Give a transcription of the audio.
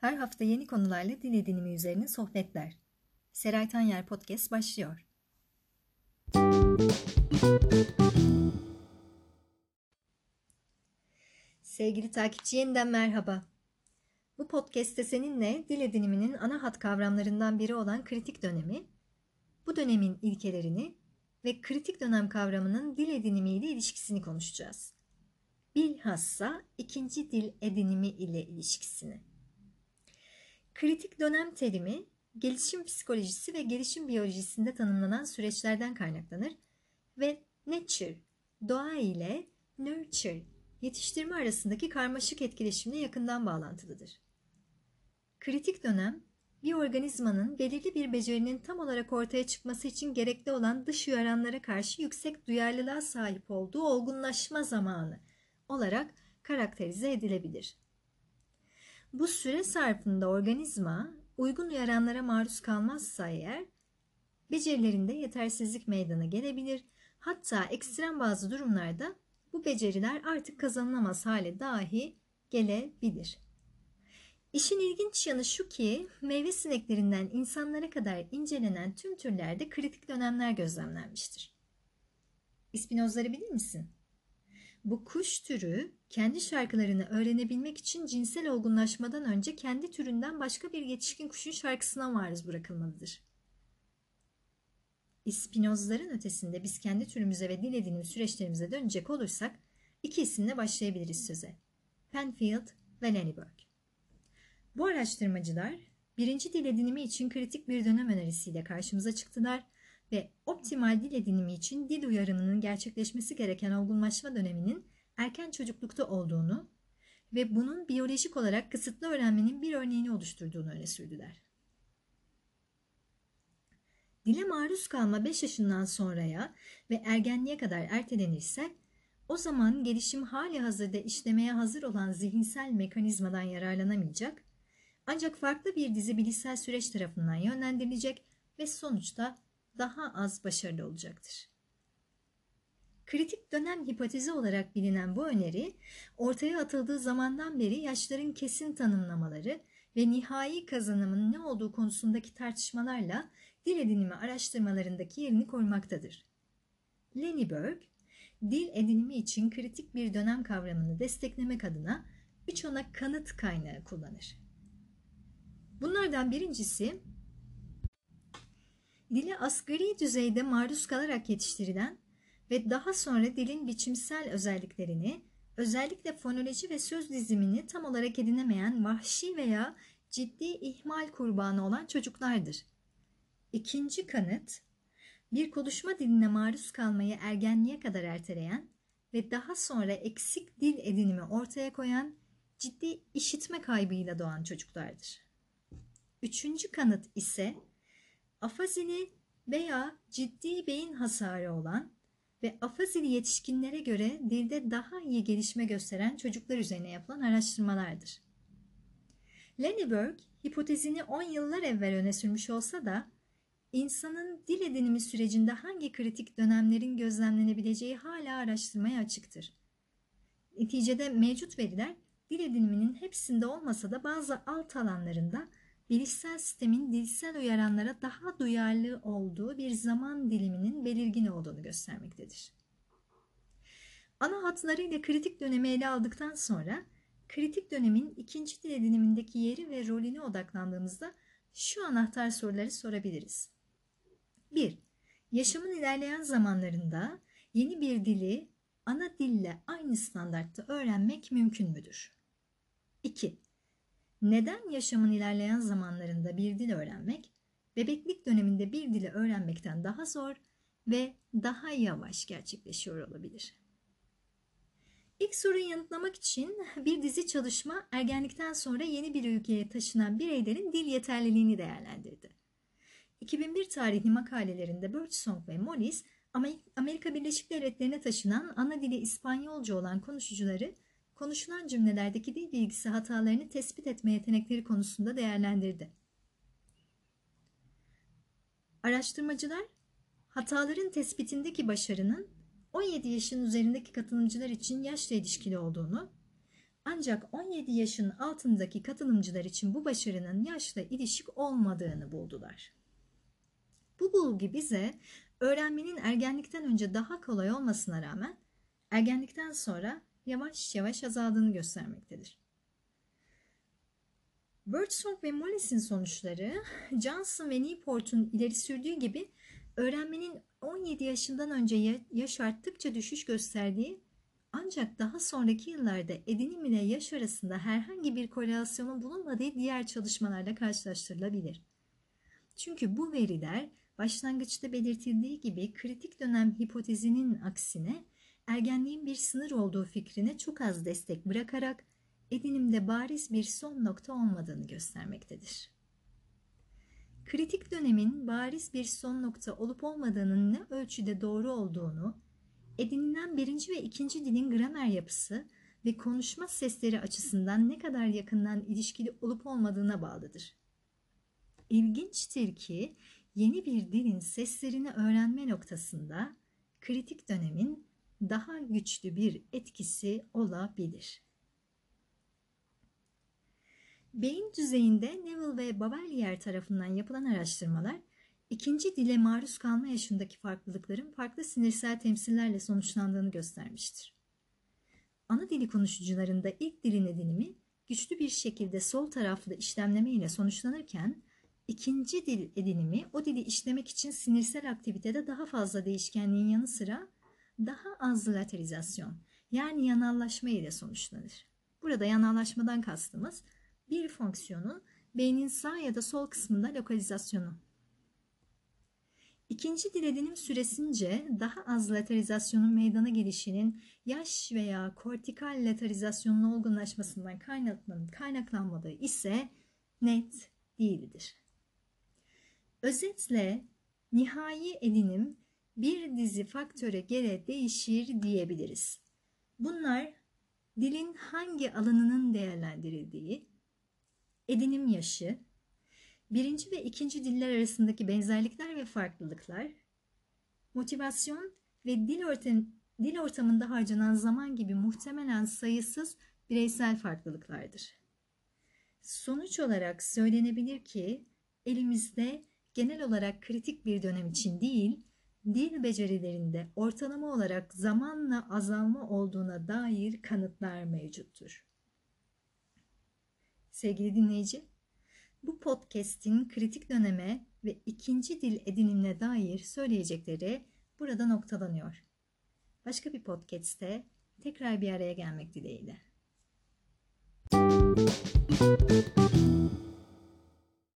Her hafta yeni konularla dil edinimi üzerine sohbetler. Seray Tanyer Podcast başlıyor. Sevgili takipçi yeniden merhaba. Bu podcast'te seninle dil ediniminin ana hat kavramlarından biri olan kritik dönemi, bu dönemin ilkelerini ve kritik dönem kavramının dil edinimiyle ilişkisini konuşacağız. Bilhassa ikinci dil edinimi ile ilişkisini. Kritik dönem terimi gelişim psikolojisi ve gelişim biyolojisinde tanımlanan süreçlerden kaynaklanır ve nature, doğa ile nurture, yetiştirme arasındaki karmaşık etkileşimle yakından bağlantılıdır. Kritik dönem, bir organizmanın belirli bir becerinin tam olarak ortaya çıkması için gerekli olan dış uyaranlara karşı yüksek duyarlılığa sahip olduğu olgunlaşma zamanı olarak karakterize edilebilir. Bu süre sarfında organizma uygun uyaranlara maruz kalmazsa eğer becerilerinde yetersizlik meydana gelebilir. Hatta ekstrem bazı durumlarda bu beceriler artık kazanılamaz hale dahi gelebilir. İşin ilginç yanı şu ki meyve sineklerinden insanlara kadar incelenen tüm türlerde kritik dönemler gözlemlenmiştir. İspinozları bilir misin? Bu kuş türü kendi şarkılarını öğrenebilmek için cinsel olgunlaşmadan önce kendi türünden başka bir yetişkin kuşun şarkısına maruz bırakılmalıdır. İspinozların ötesinde biz kendi türümüze ve dil edinim süreçlerimize dönecek olursak iki isimle başlayabiliriz söze. Penfield ve Lenneberg. Bu araştırmacılar birinci dil edinimi için kritik bir dönem önerisiyle karşımıza çıktılar ve optimal dil edinimi için dil uyarımının gerçekleşmesi gereken olgunlaşma döneminin erken çocuklukta olduğunu ve bunun biyolojik olarak kısıtlı öğrenmenin bir örneğini oluşturduğunu öne sürdüler. Dile maruz kalma 5 yaşından sonraya ve ergenliğe kadar ertelenirse o zaman gelişim hali hazırda işlemeye hazır olan zihinsel mekanizmadan yararlanamayacak ancak farklı bir dizi bilişsel süreç tarafından yönlendirilecek ve sonuçta daha az başarılı olacaktır. Kritik dönem hipotezi olarak bilinen bu öneri, ortaya atıldığı zamandan beri yaşların kesin tanımlamaları ve nihai kazanımın ne olduğu konusundaki tartışmalarla dil edinimi araştırmalarındaki yerini korumaktadır. Lenneberg, dil edinimi için kritik bir dönem kavramını desteklemek adına üç ana kanıt kaynağı kullanır. Bunlardan birincisi, dile asgari düzeyde maruz kalarak yetiştirilen ve daha sonra dilin biçimsel özelliklerini, özellikle fonoloji ve söz dizimini tam olarak edinemeyen vahşi veya ciddi ihmal kurbanı olan çocuklardır. İkinci kanıt, bir konuşma diline maruz kalmayı ergenliğe kadar erteleyen ve daha sonra eksik dil edinimi ortaya koyan ciddi işitme kaybıyla doğan çocuklardır. Üçüncü kanıt ise afazili veya ciddi beyin hasarı olan ve afazili yetişkinlere göre dilde daha iyi gelişme gösteren çocuklar üzerine yapılan araştırmalardır. Lenneberg hipotezini 10 yıllar evvel öne sürmüş olsa da insanın dil edinimi sürecinde hangi kritik dönemlerin gözlemlenebileceği hala araştırmaya açıktır. Neticede mevcut veriler dil ediniminin hepsinde olmasa da bazı alt alanlarında bilişsel sistemin dilsel uyaranlara daha duyarlı olduğu bir zaman diliminin belirgin olduğunu göstermektedir. Ana hatlarıyla kritik dönemi ele aldıktan sonra kritik dönemin ikinci dil edinimindeki yeri ve rolüne odaklandığımızda şu anahtar soruları sorabiliriz. 1. Yaşamın ilerleyen zamanlarında yeni bir dili ana dille aynı standartta öğrenmek mümkün müdür? 2. Neden yaşamın ilerleyen zamanlarında bir dil öğrenmek, bebeklik döneminde bir dili öğrenmekten daha zor ve daha yavaş gerçekleşiyor olabilir? İlk soruyu yanıtlamak için bir dizi çalışma ergenlikten sonra yeni bir ülkeye taşınan bireylerin dil yeterliliğini değerlendirdi. 2001 tarihli makalelerinde Birdsong ve Mollis, Amerika Birleşik Devletleri'ne taşınan ana dili İspanyolca olan konuşucuları konuşulan cümlelerdeki dil bilgisi hatalarını tespit etme yetenekleri konusunda değerlendirdi. Araştırmacılar hataların tespitindeki başarının 17 yaşın üzerindeki katılımcılar için yaşla ilişkili olduğunu, Ancak 17 yaşın altındaki katılımcılar için bu başarının yaşla ilişik olmadığını buldular. Bu bulgu bize öğrenmenin ergenlikten önce daha kolay olmasına rağmen ergenlikten sonra yavaş yavaş azaldığını göstermektedir. Birdsong ve Mollis'in sonuçları Johnson ve Newport'un ileri sürdüğü gibi öğrenmenin 17 yaşından önce yaş arttıkça düşüş gösterdiği ancak daha sonraki yıllarda edinim ile yaş arasında herhangi bir korelasyonun bulunmadığı diğer çalışmalarla karşılaştırılabilir. Çünkü bu veriler başlangıçta belirtildiği gibi kritik dönem hipotezinin aksine ergenliğin bir sınır olduğu fikrine çok az destek bırakarak edinimde bariz bir son nokta olmadığını göstermektedir. Kritik dönemin bariz bir son nokta olup olmadığının ne ölçüde doğru olduğunu, edinilen birinci ve ikinci dilin gramer yapısı ve konuşma sesleri açısından ne kadar yakından ilişkili olup olmadığına bağlıdır. İlginçtir ki yeni bir dilin seslerini öğrenme noktasında kritik dönemin daha güçlü bir etkisi olabilir. Beyin düzeyinde Neville ve Bavelier tarafından yapılan araştırmalar, ikinci dile maruz kalma yaşındaki farklılıkların farklı sinirsel temsillerle sonuçlandığını göstermiştir. Ana dili konuşucularında ilk dilin edinimi güçlü bir şekilde sol taraflı işlemleme ile sonuçlanırken, ikinci dil edinimi o dili işlemek için sinirsel aktivitede daha fazla değişkenliğin yanı sıra daha az laterizasyon yani yanallaşma ile sonuçlanır. Burada yanallaşmadan kastımız bir fonksiyonun beynin sağ ya da sol kısmında lokalizasyonu. İkinci dil edinim süresince daha az laterizasyonun meydana gelişinin yaş veya kortikal laterizasyonun olgunlaşmasından kaynaklanmadığı ise net değildir. Özetle nihai edinim bir dizi faktöre göre değişir diyebiliriz. Bunlar dilin hangi alanının değerlendirildiği, edinim yaşı, birinci ve ikinci diller arasındaki benzerlikler ve farklılıklar, motivasyon ve dil, ortam, dil ortamında harcanan zaman gibi muhtemelen sayısız bireysel farklılıklardır. Sonuç olarak söylenebilir ki elimizde genel olarak kritik bir dönem için değil, dil becerilerinde ortalama olarak zamanla azalma olduğuna dair kanıtlar mevcuttur. Sevgili dinleyici, bu podcast'in kritik döneme ve ikinci dil edinimine dair söyleyecekleri burada noktalanıyor. Başka bir podcast'te tekrar bir araya gelmek dileğiyle. Müzik